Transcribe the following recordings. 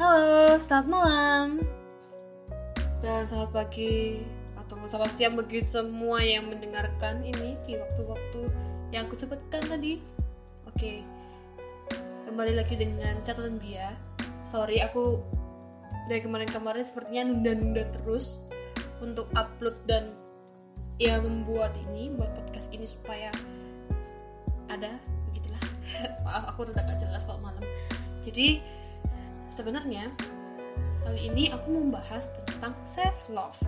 Halo, selamat malam dan selamat pagi atau selamat siang bagi semua yang mendengarkan ini di waktu-waktu yang aku sebutkan tadi. Oke, kembali lagi dengan catatan dia. Sorry, aku dari kemarin-kemarin sepertinya nunda-nunda terus untuk upload dan ya membuat ini, buat podcast ini supaya ada begitulah. Maaf, aku tetap gak jelas kalau malam. Jadi sebenarnya kali ini aku mau membahas tentang self love.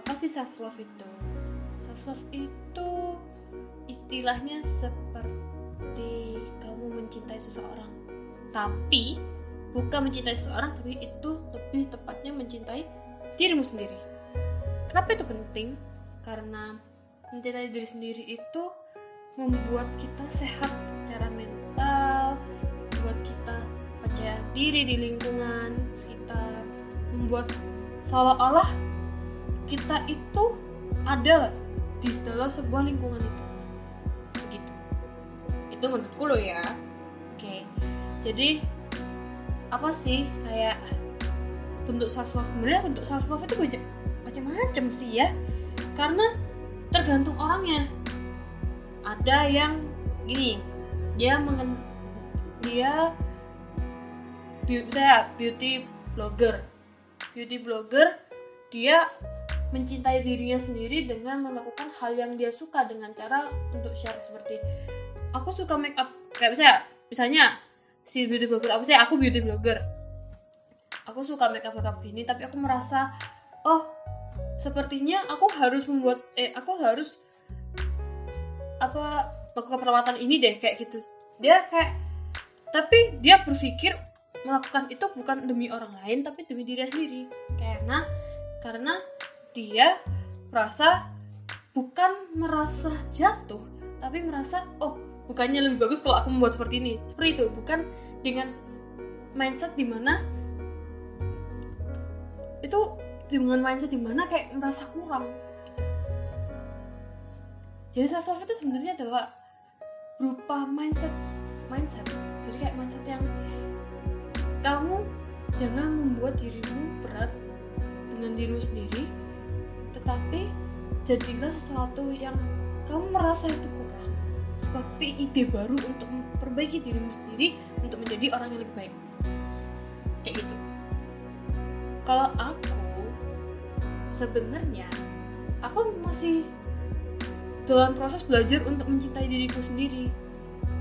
Apa sih self love itu? Self love itu istilahnya seperti kamu mencintai seseorang, tapi bukan mencintai seseorang, tapi itu lebih tepatnya mencintai dirimu sendiri. Kenapa itu penting? Karena mencintai diri sendiri itu membuat kita sehat secara mental, percaya diri di lingkungan sekitar, membuat seolah-olah kita itu ada di dalam sebuah lingkungan itu. Begitu. Itu menurutku loh ya. Oke. Jadi apa sih kayak bentuk self love? Sebenarnya bentuk self love itu banyak macam-macam sih ya. Karena tergantung orangnya. Ada yang gini, dia mengen dia saya beauty blogger. Beauty blogger dia mencintai dirinya sendiri dengan melakukan hal yang dia suka dengan cara untuk share seperti aku suka make up kayak misalnya misalnya si beauty blogger apa sih aku beauty blogger. Aku suka make up make gini tapi aku merasa oh sepertinya aku harus membuat eh aku harus apa melakukan perawatan ini deh kayak gitu. Dia kayak tapi dia berpikir melakukan itu bukan demi orang lain tapi demi diri sendiri. Karena karena dia merasa bukan merasa jatuh tapi merasa oh bukannya lebih bagus kalau aku membuat seperti ini. Seperti itu bukan dengan mindset di mana itu dengan mindset di mana kayak merasa kurang. Jadi self love itu sebenarnya adalah berupa mindset mindset. Jadi kayak mindset yang kamu jangan membuat dirimu berat dengan dirimu sendiri tetapi jadilah sesuatu yang kamu merasa itu kurang. Seperti ide baru untuk memperbaiki dirimu sendiri untuk menjadi orang yang lebih baik. Kayak gitu. Kalau aku sebenarnya aku masih dalam proses belajar untuk mencintai diriku sendiri.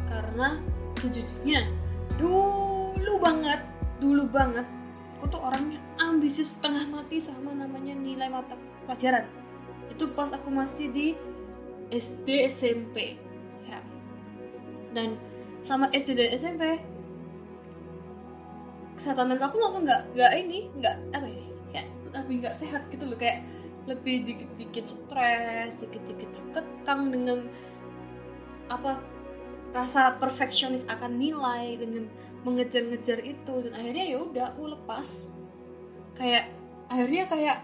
Karena sejujurnya dulu banget dulu banget aku tuh orangnya ambisius setengah mati sama namanya nilai mata pelajaran. Itu pas aku masih di SD SMP ya. Dan sama SD dan SMP kesehatan mental aku langsung nggak nggak ini nggak apa ya kayak lebih nggak sehat gitu loh. Kayak lebih dikit-dikit stres dikit-dikit terkekang dengan apa rasa perfeksionis akan nilai dengan mengejar-ngejar itu. Dan akhirnya ya udah aku lepas. Kayak akhirnya kayak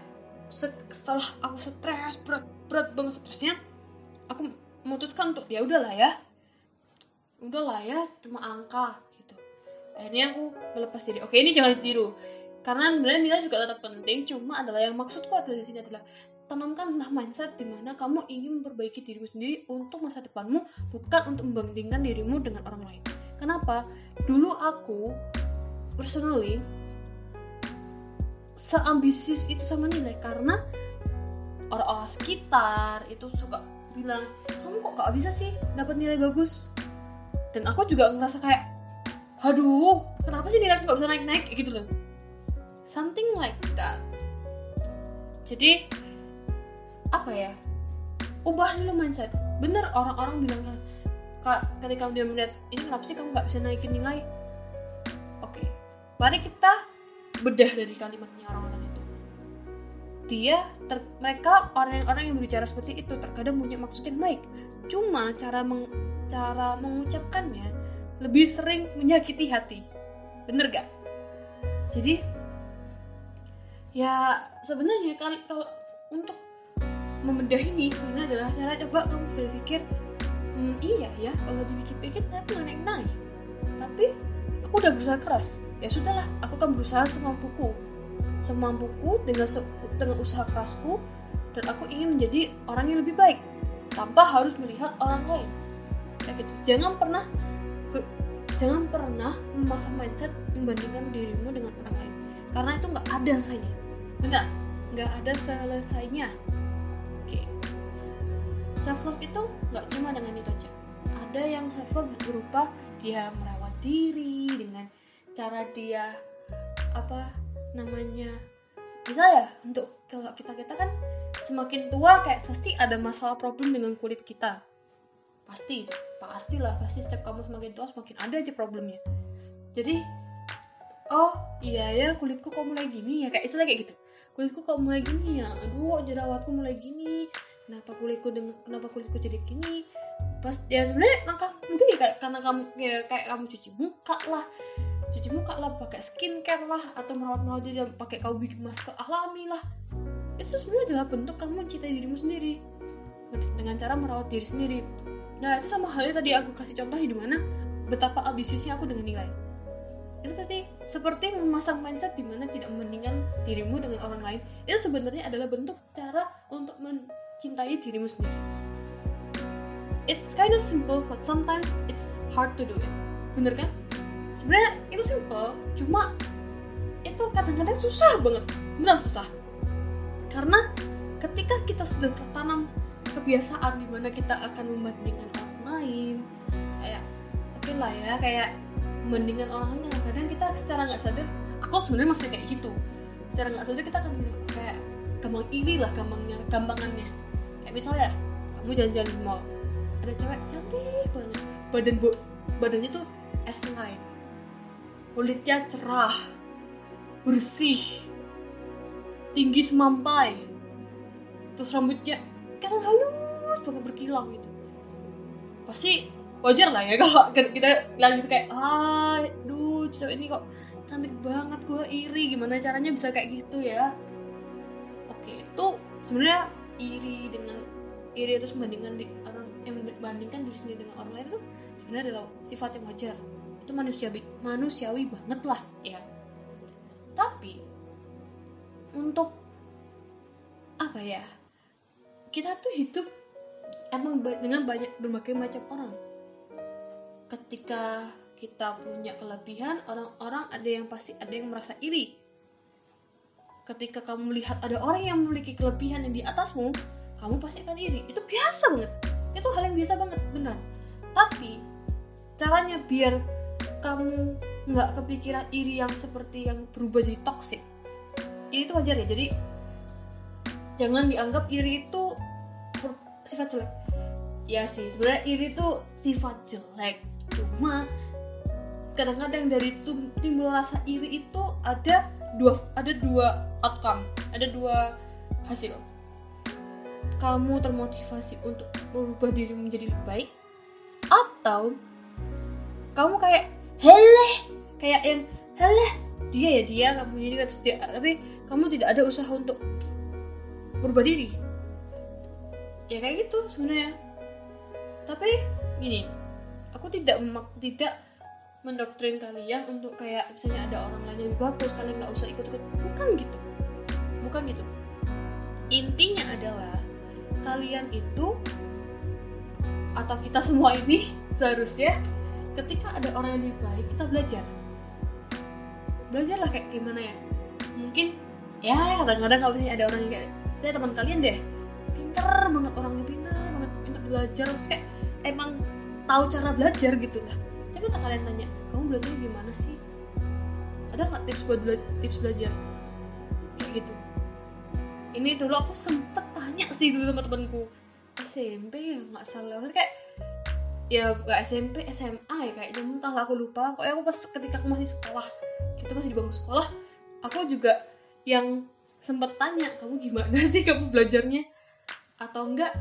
setelah aku stres berat berat banget stresnya aku memutuskan untuk ya udahlah ya. Udahlah ya cuma angka gitu. Akhirnya aku melepas diri. Oke ini jangan ditiru. Karena sebenarnya nilai juga tetap penting cuma adalah yang maksudku adalah di sini adalah tanamkanlah mindset di mana kamu ingin memperbaiki dirimu sendiri untuk masa depanmu bukan untuk membandingkan dirimu dengan orang lain. Kenapa? Dulu aku personally seambisius itu sama nilai karena orang-orang sekitar itu suka bilang kamu kok gak bisa sih dapat nilai bagus? Dan aku juga ngerasa kayak aduh kenapa sih nilai aku gak bisa naik-naik? Gitu loh. Something like that. Jadi apa ya ubah dulu mindset. Bener orang-orang bilang kan kak ketika dia melihat ini kenapa sih kamu nggak bisa naikin nilai? Oke mari kita bedah dari kalimatnya orang-orang itu. Dia ter, mereka orang-orang yang berbicara seperti itu terkadang punya maksud yang baik. Cuma cara meng, cara mengucapkannya lebih sering menyakiti hati. Bener gak jadi ya sebenarnya kalau untuk membedah ini sebenarnya adalah cara coba kamu berpikir hmm, iya ya kalau dipikir-pikir tapi nggak naik naik tapi aku udah berusaha keras. Ya sudahlah aku akan berusaha semampuku. Semampuku dengan dengan usaha kerasku dan aku ingin menjadi orang yang lebih baik tanpa harus melihat orang lain. Kayak gitu. Jangan pernah jangan pernah memasang mindset membandingkan dirimu dengan orang lain. Karena itu nggak ada selesainya benar? Nggak ada selesainya. Self love itu nggak cuma dengan itu aja. Ada yang self love berupa dia merawat diri dengan cara dia apa namanya bisa ya untuk kalau kita kita kan semakin tua kayak pasti ada masalah problem dengan kulit kita. Pasti pastilah pasti setiap kamu semakin tua semakin ada aja problemnya. Jadi oh iya ya kulitku kok mulai gini ya kayak istilah kayak gitu. Kulitku kok mulai gini ya aduh jerawatku mulai gini kenapa kulitku dengan kenapa kulitku jadi gini? Pas ya sebenarnya langkah mudah ya karena kamu ya, kayak kamu cuci muka lah. Cuci muka lah pakai skincare lah atau merawat merawat diri pakai kau bikin masker alami lah. Itu sebenarnya adalah bentuk kamu mencintai dirimu sendiri. Dengan cara merawat diri sendiri. Nah itu sama halnya tadi aku kasih contoh di mana betapa ambisiusnya aku dengan nilai. Itu tadi seperti memasang mindset di mana tidak membandingkan dirimu dengan orang lain. Itu sebenarnya adalah bentuk cara untuk mencintai dirimu sendiri. It's kind of simple but sometimes it's hard to do it. Bener kan? Sebenarnya itu simple cuma itu kadang-kadang susah banget. Beneran susah. Karena ketika kita sudah tertanam kebiasaan di mana kita akan membandingkan orang lain kayak oke okay lah ya kayak membandingkan orang lain kadang kita secara nggak sadar aku sebenarnya masih kayak gitu. Secara nggak sadar kita akan kayak gampang iri lah gampangnya gampangannya kayak misalnya kamu jalan-jalan di mall ada cewek cantik banget. Badan bu badannya tuh S9 kulitnya cerah bersih tinggi semampai. Terus rambutnya kan halus banget berkilau gitu. Pasti wajar lah ya kalau kita lihat gitu kayak ah duh cewek ini kok cantik banget gue iri. Gimana caranya bisa kayak gitu ya itu sebenarnya iri dengan iri terus membandingkan di orang yang membandingkan diri sendiri dengan orang lain itu sebenarnya adalah sifat yang wajar. Itu manusiawi manusiawi banget lah. Ya tapi untuk apa ya? Kita tuh hidup emang dengan banyak berbagai macam orang. Ketika kita punya kelebihan orang-orang ada yang pasti ada yang merasa iri ketika kamu melihat ada orang yang memiliki kelebihan yang di atasmu kamu pasti akan iri. Itu biasa banget. Itu hal yang biasa banget benar. Tapi caranya biar kamu nggak kepikiran iri yang seperti yang berubah jadi toxic ini itu wajar ya. Jadi jangan dianggap iri itu sifat jelek. Ya sih sebenarnya iri itu sifat jelek. Cuma kadang-kadang dari timbul rasa iri itu ada dua ada dua outcome ada dua hasil. Kamu termotivasi untuk berubah diri menjadi lebih baik atau kamu kayak hele kayak yang hele dia ya dia kamu jadi kan tapi kamu tidak ada usaha untuk berubah diri. Ya kayak gitu sebenarnya. Tapi gini aku tidak tidak mendoktrin kalian untuk kayak misalnya ada orang lain yang bagus kalian nggak usah ikut-ikut. Bukan gitu. Bukan gitu. Intinya adalah kalian itu atau kita semua ini seharusnya ketika ada orang yang lebih baik kita belajar. Belajarlah kayak gimana ya. Mungkin ya kadang-kadang kalau misalnya ada orang yang kayak saya teman kalian deh pinter banget orangnya pinter banget pinter belajar. Terus kayak emang tahu cara belajar gitu lah. Tapi tak kalian tanya kamu belajarnya gimana sih? Ada nggak tips buat bela tips belajar? Kayak gitu. Ini dulu aku sempet tanya sih dulu sama temanku. SMP ya nggak salah. Maksudnya kayak ya gak SMP SMA ya kayaknya entah aku lupa. Pokoknya aku pas ketika aku masih sekolah kita masih di bangku sekolah aku juga yang sempet tanya kamu gimana sih kamu belajarnya? Atau enggak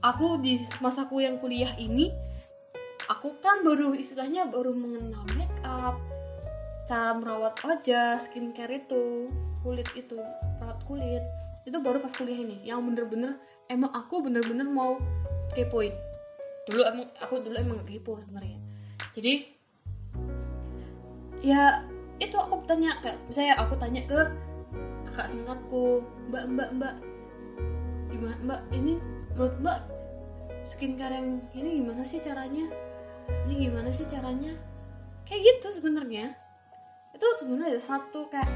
aku di masaku yang kuliah ini aku kan baru istilahnya baru mengenal make up cara merawat wajah skincare itu kulit itu merawat kulit. Itu baru pas kuliah ini yang bener-bener emang aku bener-bener mau kepoin. Dulu emang aku dulu emang kepo sebenarnya. Jadi ya itu aku tanya ke saya aku tanya ke kakak tingkatku mbak mbak mbak gimana mbak ini menurut mbak skincare yang ini gimana sih caranya ini gimana sih caranya? Kayak gitu sebenarnya. Itu sebenarnya ada satu kayak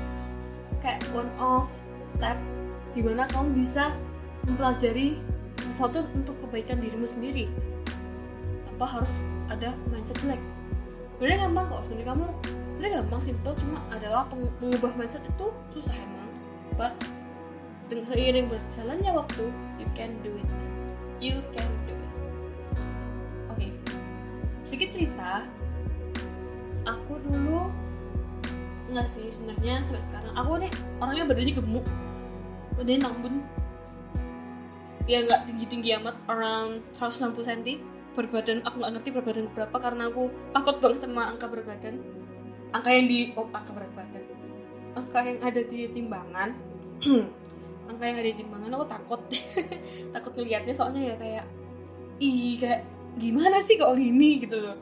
kayak one of step di mana kamu bisa mempelajari sesuatu untuk kebaikan dirimu sendiri. Tanpa harus ada mindset jelek. Sebenarnya gampang kok sebenarnya kamu sebenarnya gampang simple cuma adalah mengubah mindset itu susah emang. But dengan seiring berjalannya waktu you can do it. You can do it. Sedikit cerita. Aku dulu nggak sih sebenarnya sampai sekarang. Aku nih orangnya badannya gemuk. Badannya nambun ya nggak tinggi tinggi amat around 160 cm berbadan aku nggak ngerti berbadan berapa karena aku takut banget sama angka berbadan. Angka yang di oh angka berat badan. Angka yang ada di timbangan. Angka yang ada di timbangan aku takut. Takut ngelihatnya soalnya ya kayak ih kayak gimana sih kok gini gitu loh.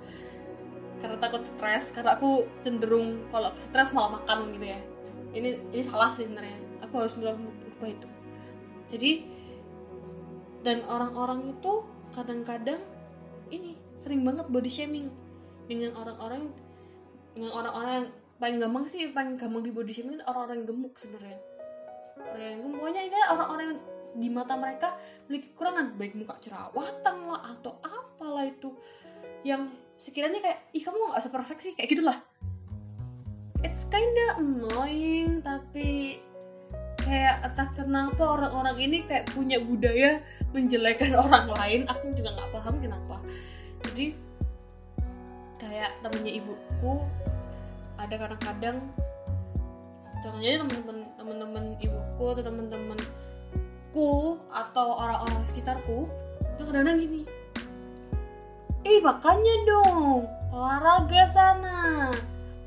Karena takut stres karena aku cenderung kalau stres malah makan gitu ya. Ini ini salah sih sebenarnya. Aku harus berubah itu. Jadi dan orang-orang itu kadang-kadang ini sering banget body shaming dengan orang-orang dengan orang-orang yang paling gampang sih paling gampang di body shaming orang-orang gemuk sebenarnya. Orang yang gemuk pokoknya ini orang-orang di mata mereka memiliki kekurangan baik muka jerawatan lah atau apalah itu yang sekiranya kayak ih kamu nggak seperfect sih kayak gitulah. It's kinda annoying tapi kayak entah kenapa orang-orang ini kayak punya budaya menjelekan orang lain aku juga nggak paham kenapa. Jadi kayak temennya ibuku ada kadang-kadang contohnya temen-temen temen-temen ibuku atau temen-temenku atau orang-orang sekitarku itu kadang-kadang gini ih makanya dong olahraga sana.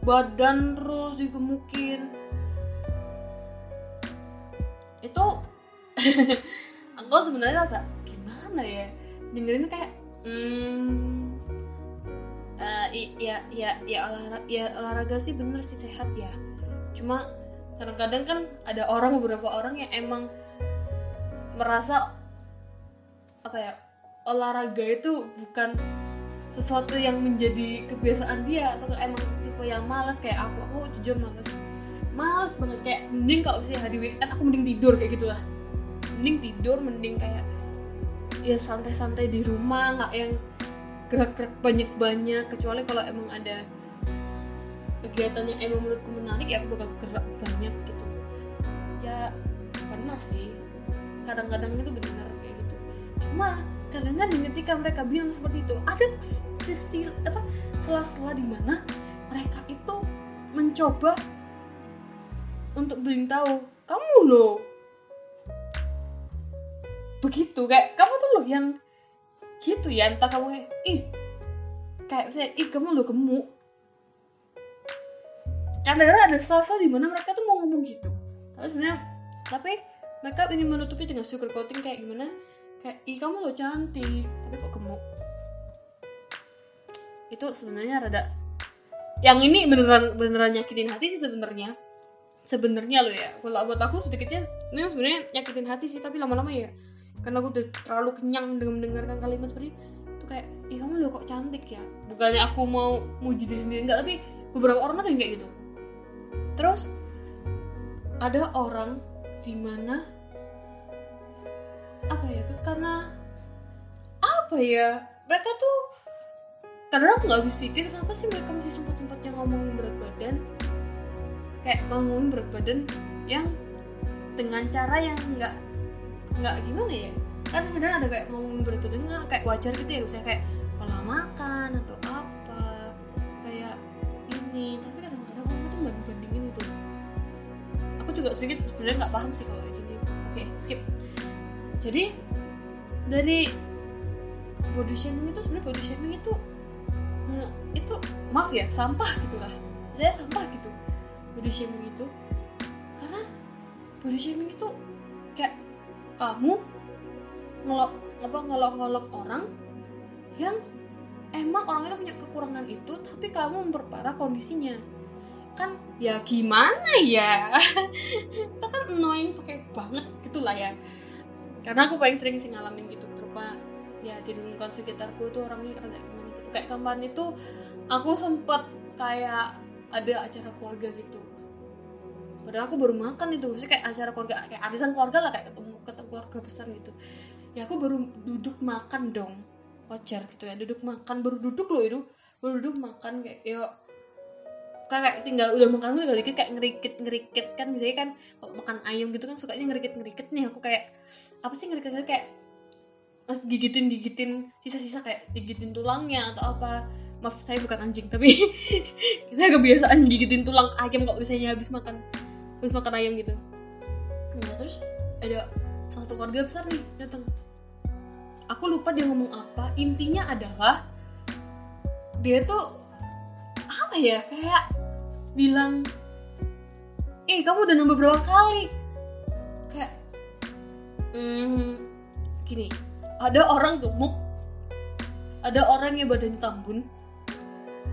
Badan terus digemukin. Itu aku sebenarnya agak gimana ya dengerin kayak hmm uh, ya ya ya olahraga ya olahraga sih bener sih sehat ya. Cuma kadang-kadang kan ada orang beberapa orang yang emang merasa apa ya olahraga itu bukan sesuatu yang menjadi kebiasaan dia atau emang tipe yang males. Kayak aku aku jujur males. Males banget. Kayak mending kalau sih hari weekend aku mending tidur kayak gitulah. Mending tidur mending kayak ya santai-santai di rumah nggak yang gerak-gerak banyak-banyak. Kecuali kalau emang ada kegiatan yang emang menurutku menarik ya aku bakal gerak banyak gitu. Ya benar sih kadang-kadang itu benar kayak gitu. Cuma kadang-kadang ketika mereka bilang seperti itu ada sisi apa sela-sela di mana mereka itu mencoba untuk beritahu kamu loh. Begitu kayak kamu tuh loh yang gitu ya entah kamu kayak ih kayak saya ih kamu loh gemuk. Kadang-kadang ada sela-sela di mana mereka tuh mau ngomong gitu. Tapi sebenarnya tapi mereka ingin menutupi dengan sugar coating kayak gimana? Kayak ih kamu lo cantik tapi kok gemuk? Itu sebenarnya rada yang ini beneran beneran nyakitin hati sih sebenarnya. Sebenarnya lo ya kalau buat aku sedikitnya ini sebenarnya nyakitin hati sih tapi lama-lama ya karena aku udah terlalu kenyang dengan mendengarkan kalimat seperti itu kayak ih kamu lo kok cantik ya? Bukannya aku mau muji diri sendiri enggak tapi beberapa orang kan kayak gitu. Terus ada orang di mana apa ya karena apa ya? Mereka tuh karena aku nggak habis pikir kenapa sih mereka masih sempat sempatnya ngomongin berat badan. Kayak ngomongin berat badan yang dengan cara yang nggak nggak gimana ya? Kan kadang ada kayak ngomongin berat badan nggak kayak wajar gitu ya? Misalnya kayak pola makan atau apa kayak ini. Tapi kadang-kadang kamu tuh banding bandingin itu. Aku juga sedikit sebenarnya nggak paham sih kalau gini. Oke skip jadi dari body shaming itu sebenarnya body shaming itu itu maaf ya sampah gitulah saya sampah gitu body shaming itu. Karena body shaming itu kayak kamu ngelok apa ngelok-ngelok orang yang emang orang itu punya kekurangan itu tapi kamu memperparah kondisinya. Kan ya gimana ya? Itu kan annoying pakai banget gitulah ya karena aku paling sering sih ngalamin gitu terutama ya di lingkungan sekitarku tuh orangnya rada gimana gitu. Kayak kemarin itu aku sempet kayak ada acara keluarga gitu. Padahal aku baru makan itu maksudnya kayak acara keluarga kayak arisan keluarga lah kayak ketemu ketemu keluarga besar gitu. Ya aku baru duduk makan dong wajar gitu ya duduk makan baru duduk loh itu baru duduk makan kayak ya kayak tinggal udah makan tinggal dikit kayak ngerikit ngerikit kan. Biasanya kan kalau makan ayam gitu kan sukanya ngerikit ngerikit nih. Aku kayak apa sih ngerikit? Ngerikit kayak mas gigitin gigitin. Sisa-sisa kayak gigitin tulangnya atau apa. Maaf saya bukan anjing tapi saya kebiasaan gigitin tulang ayam kalau misalnya habis makan habis makan ayam gitu. Nah terus ada satu keluarga besar nih datang. Aku lupa dia ngomong apa. Intinya adalah dia tuh apa ya kayak bilang eh kamu udah nambah berapa kali? Kayak hmm, gini ada orang gemuk ada orang yang badannya tambun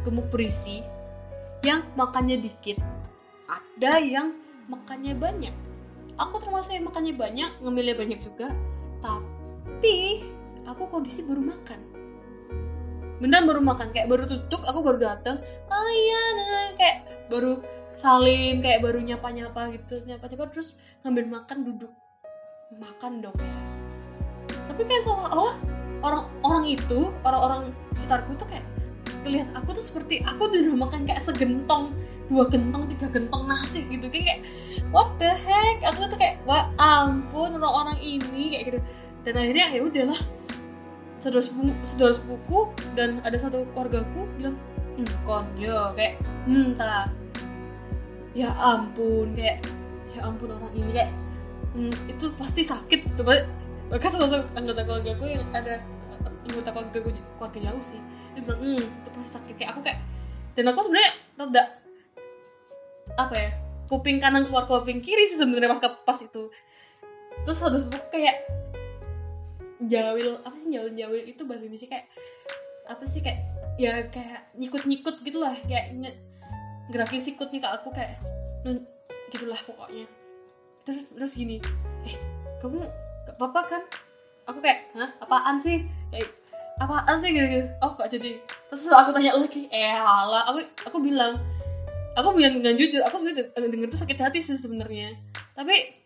gemuk berisi yang makannya dikit ada yang makannya banyak. Aku termasuk yang makannya banyak ngemilnya banyak juga tapi aku kondisi baru makan beneran baru makan kayak baru tutup aku baru datang. Oh iya nah, kayak baru salim kayak baru nyapa nyapa gitu nyapa nyapa terus ngambil makan duduk. Makan dong ya. Tapi kayak seolah-olah orang orang itu orang-orang sekitarku tuh kayak lihat aku tuh seperti aku udah makan kayak segentong dua gentong tiga gentong nasi gitu. Kayak, kayak what the heck? Aku tuh kayak wah ampun orang-orang ini kayak gitu. Dan akhirnya ya udahlah saudara sepupu, saudara sepupuku dan ada satu keluargaku bilang hmm, kon yo kayak hmm ya ampun kayak ya ampun orang ini kayak hmm, itu pasti sakit tuh bahkan salah satu anggota keluargaku yang ada anggota keluarga gue keluarga jauh sih dia bilang hmm itu pasti sakit kayak aku kayak dan aku sebenarnya rada apa ya kuping kanan keluar kuping kiri sih sebenarnya pas pas itu. Terus ada sepupu kayak jawil apa sih jawil jawil itu bahasa Indonesia kayak apa sih kayak ya kayak nyikut nyikut gitulah kayak nye, gerakin sikutnya ke aku kayak gitulah pokoknya. Terus terus gini eh kamu gak apa-apa kan? Aku kayak hah? Apaan sih? Kayak apaan sih? Gitu, gitu. Oh kok jadi terus aku tanya lagi eh halah aku aku bilang aku bilang dengan jujur aku sebenarnya denger tuh sakit hati sih sebenarnya. Tapi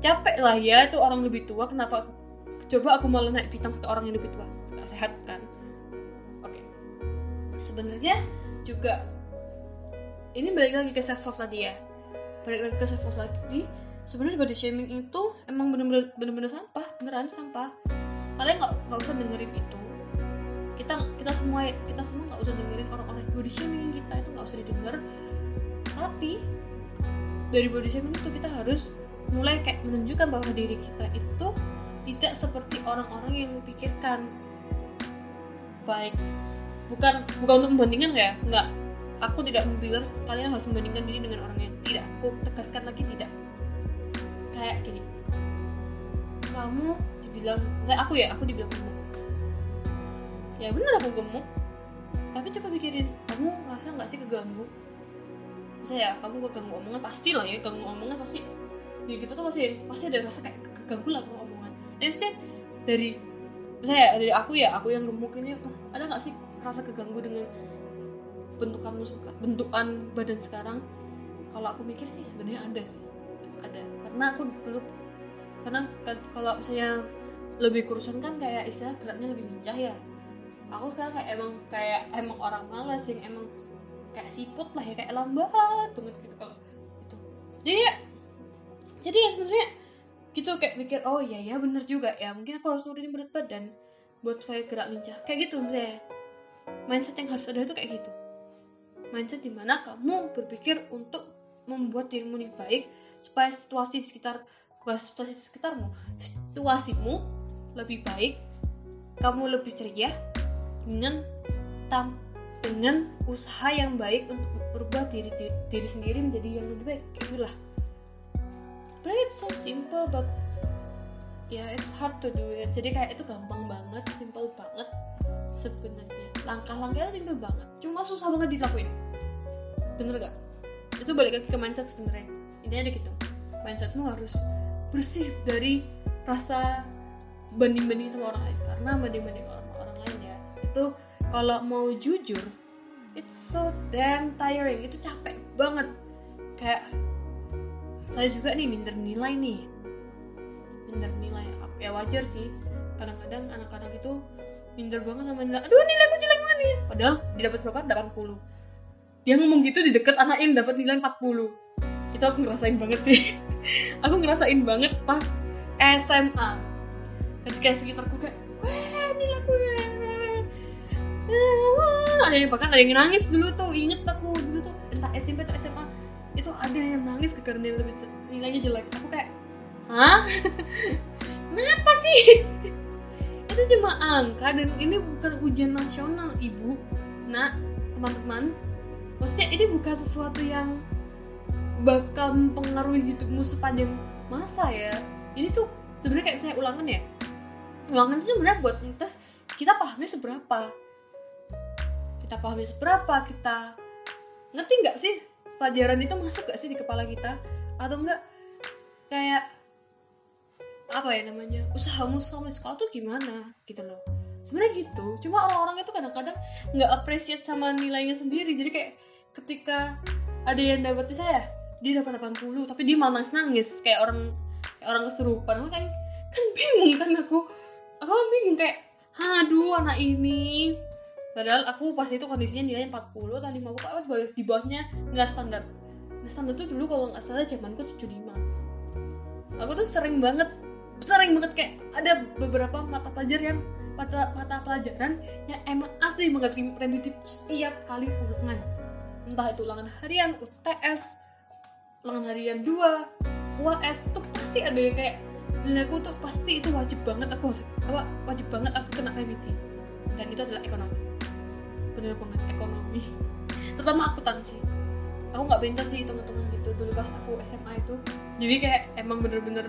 capek lah ya itu orang lebih tua kenapa coba aku malah naik pitam ke orang yang lebih tua. Gak sehat kan? Oke. Okay. sebenarnya juga ini balik lagi ke self love tadi ya. Balik lagi ke self love tadi sebenarnya body shaming itu emang bener-bener bener-bener sampah. Beneran sampah. Kalian nggak nggak usah dengerin itu. Kita kita semua kita semua nggak usah dengerin orang-orang body shaming kita itu nggak usah didengar. Tapi dari body shaming itu kita harus mulai kayak menunjukkan bahwa diri kita itu tidak seperti orang-orang yang memikirkan. Baik bukan bukan untuk membandingkan ya nggak aku tidak bilang kalian harus membandingkan diri dengan orang yang tidak. Aku tegaskan lagi tidak. Kayak gini. Kamu dibilang kayak aku ya aku dibilang gemuk. Ya bener aku gemuk. Tapi coba pikirin kamu rasa nggak sih keganggu? Misalnya ya kamu keganggu omongan pasti lah ya keganggu omongan pasti. Di kita tuh pasti pasti ada rasa kayak keganggu lah maksudnya dari saya dari aku ya aku yang gemuk ini ada nggak sih rasa keganggu dengan bentukanmu suka bentukan badan sekarang? Kalau aku mikir sih sebenarnya ada sih. Ada. Karena aku dulu karena kalau misalnya lebih kurusan kan kayak istilah geraknya lebih lincah ya. Aku sekarang kayak emang kayak emang orang malas yang emang kayak siput lah ya kayak lambat banget gitu kalau itu jadi ya jadi ya sebenarnya gitu kayak mikir oh iya ya bener juga ya mungkin aku harus nurunin berat badan buat supaya gerak lincah. Kayak gitu misalnya mindset yang harus ada itu kayak gitu. Mindset di mana kamu berpikir untuk membuat dirimu lebih baik supaya situasi sekitar bukan situasi sekitarmu situasimu lebih baik kamu lebih ceria dengan tam dengan usaha yang baik untuk berubah diri, diri diri sendiri menjadi yang lebih baik. Itulah but it's so simple but ya yeah, it's hard to do it. Jadi kayak itu gampang banget simple banget sebenarnya. Langkah-langkahnya simple banget cuma susah banget dilakuin. Bener gak itu balik lagi ke mindset sebenarnya. Intinya ada gitu. Mindsetmu harus bersih dari rasa banding-banding sama orang lain. Karena banding-banding orang orang lain ya itu kalau mau jujur it's so damn tiring. Itu capek banget. Kayak saya juga nih minder nilai nih. Minder nilai ya wajar sih. Kadang-kadang anak-anak itu minder banget sama nilai. Aduh nilai aku jelek banget nih. Padahal dia dapat berapa 80 dia ngomong gitu di deket anak yang dapat nilai 40 itu aku ngerasain banget sih. Aku ngerasain banget pas SMA ketika sekitarku kayak wah nilaiku ya. Ada yang bahkan ada yang nangis dulu tuh. Inget aku dulu tuh entah SMP atau SMA itu ada yang nangis karena nilai nilainya jelek. Aku kayak hah? Kenapa sih? Itu cuma angka dan ini bukan ujian nasional ibu. Nah teman-teman maksudnya ini bukan sesuatu yang bakal mempengaruhi hidupmu sepanjang masa ya. Ini tuh sebenarnya kayak saya ulangan ya. Ulangan itu sebenarnya buat ngetes kita pahamnya seberapa. Kita pahami seberapa kita ngerti nggak sih pelajaran itu masuk gak sih di kepala kita? Atau enggak kayak apa ya namanya usahamu selama sekolah tuh gimana? Gitu loh. Sebenarnya gitu cuma orang-orang itu kadang-kadang nggak appreciate sama nilainya sendiri. Jadi kayak ketika ada yang dapat saya dia dapat 80 tapi dia malah nangis nangis kayak orang kayak orang kesurupan. Aku kan kan bingung kan aku. Aku bingung kayak aduh anak ini padahal aku pas itu kondisinya nilainya 40 atau 50 kok baru di bawahnya nggak standar. Nggak standar tuh dulu kalau nggak salah zamanku 75 aku tuh sering banget sering banget kayak ada beberapa mata pelajaran yang mata, mata pelajaran yang emang asli banget repetitif setiap kali ulangan. Entah itu ulangan harian UTS ulangan harian 2 UAS itu pasti ada yang kayak nilaiku tuh pasti itu wajib banget aku apa wajib banget aku kena remedi. Dan itu adalah ekonomi bener banget ekonomi. Terutama akuntansi. Aku nggak pintar sih teman-teman gitu. Dulu pas aku SMA itu jadi kayak emang bener-bener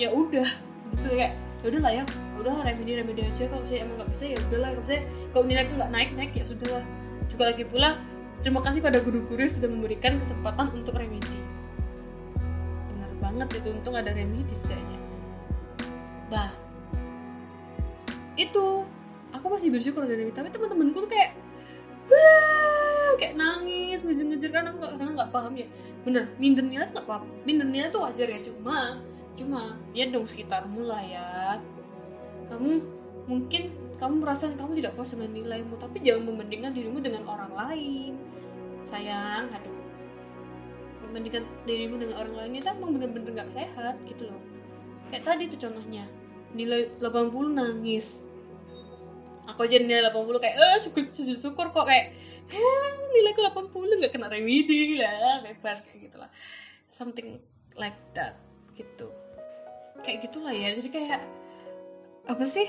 ya udah. Gitu kayak ya udah lah ya udah remedi remedi aja. Kalau saya emang nggak bisa ya udah lah kalau saya kalau nilaiku nggak naik naik ya sudah lah juga lagi pula terima kasih pada guru-guru yang sudah memberikan kesempatan untuk remedi. Benar banget itu untung ada remedi setidaknya. Nah itu aku masih bersyukur ada remedi tapi teman-temanku tuh kayak Wah, kayak nangis ngejar-ngejar kan aku karena nggak paham ya. Bener minder nilai tuh nggak paham minder nilai tuh wajar ya cuma cuma ya dong sekitarmu lah ya. Kamu mungkin kamu merasa kamu tidak puas dengan nilaimu tapi jangan membandingkan dirimu dengan orang lain. Sayang aduh. Membandingkan dirimu dengan orang lain itu emang bener-bener nggak sehat gitu loh. Kayak tadi tuh contohnya nilai 80 nangis aku aja nilai 80 kayak eh syukur, syukur kok kayak eh, nilaiku 80 nggak kena remedi lah bebas kayak gitulah. Something like that gitu. Kayak gitulah ya jadi kayak apa sih?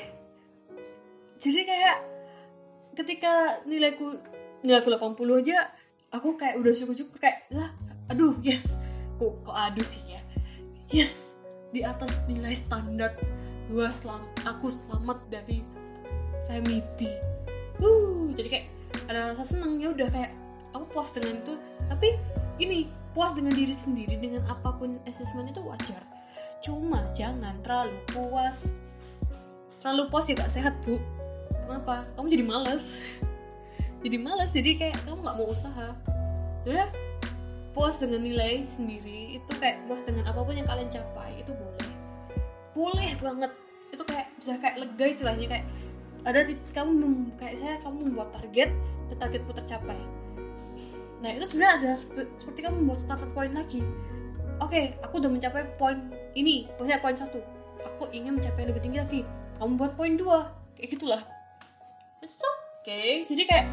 Jadi kayak ketika nilaiku nilaiku 80 aja aku kayak udah syukur-syukur kayak lah aduh yes. Kok kok aduh sih ya? Yes di atas nilai standar gua selam aku selamat dari remedi. Uh jadi kayak ada rasa seneng ya udah kayak aku puas dengan itu. Tapi gini puas dengan diri sendiri dengan apa pun assessment itu wajar. Cuma jangan terlalu puas. Terlalu puas juga sehat bu. Kenapa? Kamu jadi males. Jadi males jadi kayak kamu nggak mau usaha. Udah puas dengan nilai sendiri itu kayak puas dengan apa pun yang kalian capai itu boleh. Boleh banget. Itu kayak bisa kayak lega istilahnya kayak ada di, kamu kayak saya kamu membuat target dan targetmu tercapai. Nah itu sebenarnya ada seperti kamu membuat starter point lagi. Oke okay, aku udah mencapai poin ini poinnya poin satu. Aku ingin mencapai lebih tinggi lagi. Kamu buat poin dua. Kayak gitulah. Itu oke okay. jadi kayak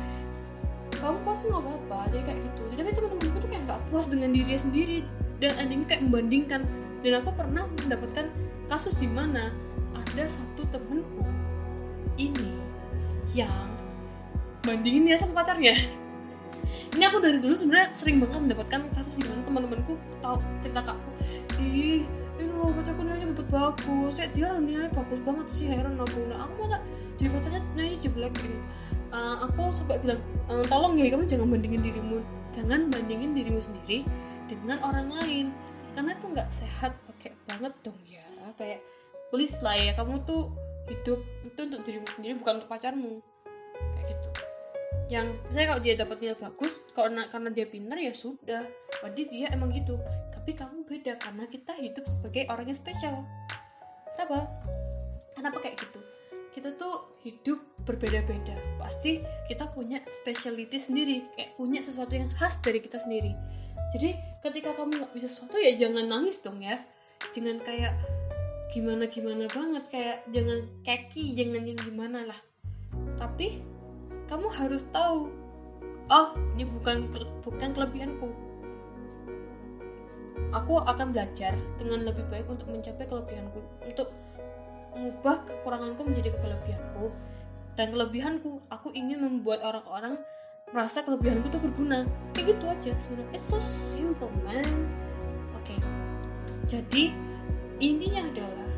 kamu puas nggak apa-apa jadi kayak gitu. Jadi tapi teman-temanku tuh kayak nggak puas dengan dirinya sendiri. Dan endingnya kayak membandingkan. Dan aku pernah mendapatkan kasus di mana ada satu temenku ini yang bandingin dia sama pacarnya. Ini aku dari dulu sebenarnya sering banget mendapatkan kasus di mana teman-temanku tahu cerita ke aku ih ini loh pacarku nilainya dapat bagus. Ya dia nilainya bagus banget sih heran aku. Nah aku masa jadi pacarnya nilainya jelek gitu. Uh, aku suka bilang uh, tolong ya kamu jangan bandingin dirimu. Jangan bandingin dirimu sendiri dengan orang lain. Karena itu nggak sehat pakai banget dong ya. Kayak please lah ya kamu tuh hidup itu untuk dirimu sendiri bukan untuk pacarmu. Kayak gitu. Yang saya kalau dia dapat nilai bagus karena karena dia pintar ya sudah. Berarti dia emang gitu. Tapi kamu beda karena kita hidup sebagai orang yang spesial. Kenapa? Kenapa kayak gitu? Kita tuh hidup berbeda-beda. Pasti kita punya speciality sendiri. Kayak punya sesuatu yang khas dari kita sendiri. Jadi ketika kamu nggak bisa sesuatu ya jangan nangis dong ya. Jangan kayak gimana gimana banget. Kayak jangan keki jangan yang gimana lah. Tapi kamu harus tahu oh ini bukan bukan kelebihanku. Aku akan belajar dengan lebih baik untuk mencapai kelebihanku untuk mengubah kekuranganku menjadi kelebihanku. Dan kelebihanku aku ingin membuat orang-orang merasa kelebihanku itu berguna. Kayak gitu aja sebenarnya. It's so simple man. Oke. Okay. jadi intinya adalah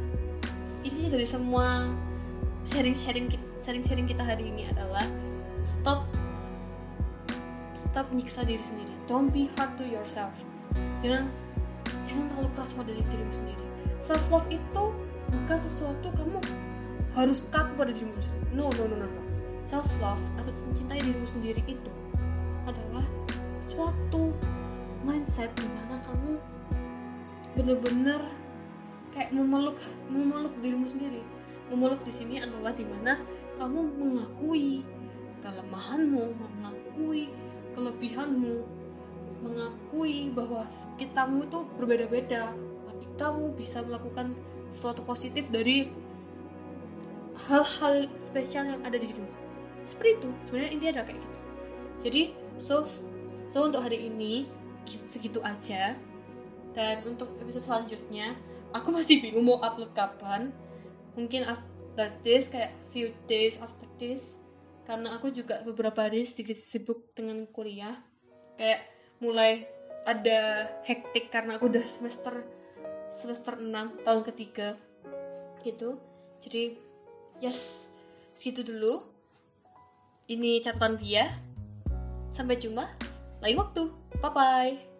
intinya dari semua sharing-sharing sharing-sharing kita hari ini adalah stop stop nyiksa diri sendiri. Don't be hard to yourself. Jangan jangan terlalu keras pada dirimu sendiri. Self love itu bukan sesuatu kamu harus kaku pada dirimu sendiri. No no no no no. Self love atau mencintai dirimu sendiri itu adalah suatu mindset di mana kamu bener-bener kayak memeluk memeluk dirimu sendiri. Memeluk di sini adalah di mana kamu mengakui kelemahanmu mengakui kelebihanmu mengakui bahwa sekitarmu itu berbeda-beda. Tapi kamu bisa melakukan sesuatu positif dari hal-hal spesial yang ada di dirimu. Seperti itu. Sebenarnya intinya ada kayak gitu. Jadi so so untuk hari ini segitu aja. Dan untuk episode selanjutnya aku masih bingung mau upload kapan. Mungkin after this kayak few days after this. Karena aku juga beberapa hari sedikit sibuk dengan kuliah. Kayak mulai ada hektik karena aku udah semester semester 6 tahun ketiga. Gitu. Jadi yes segitu dulu. Ini catatan dia sampai jumpa. Lain waktu. Bye bye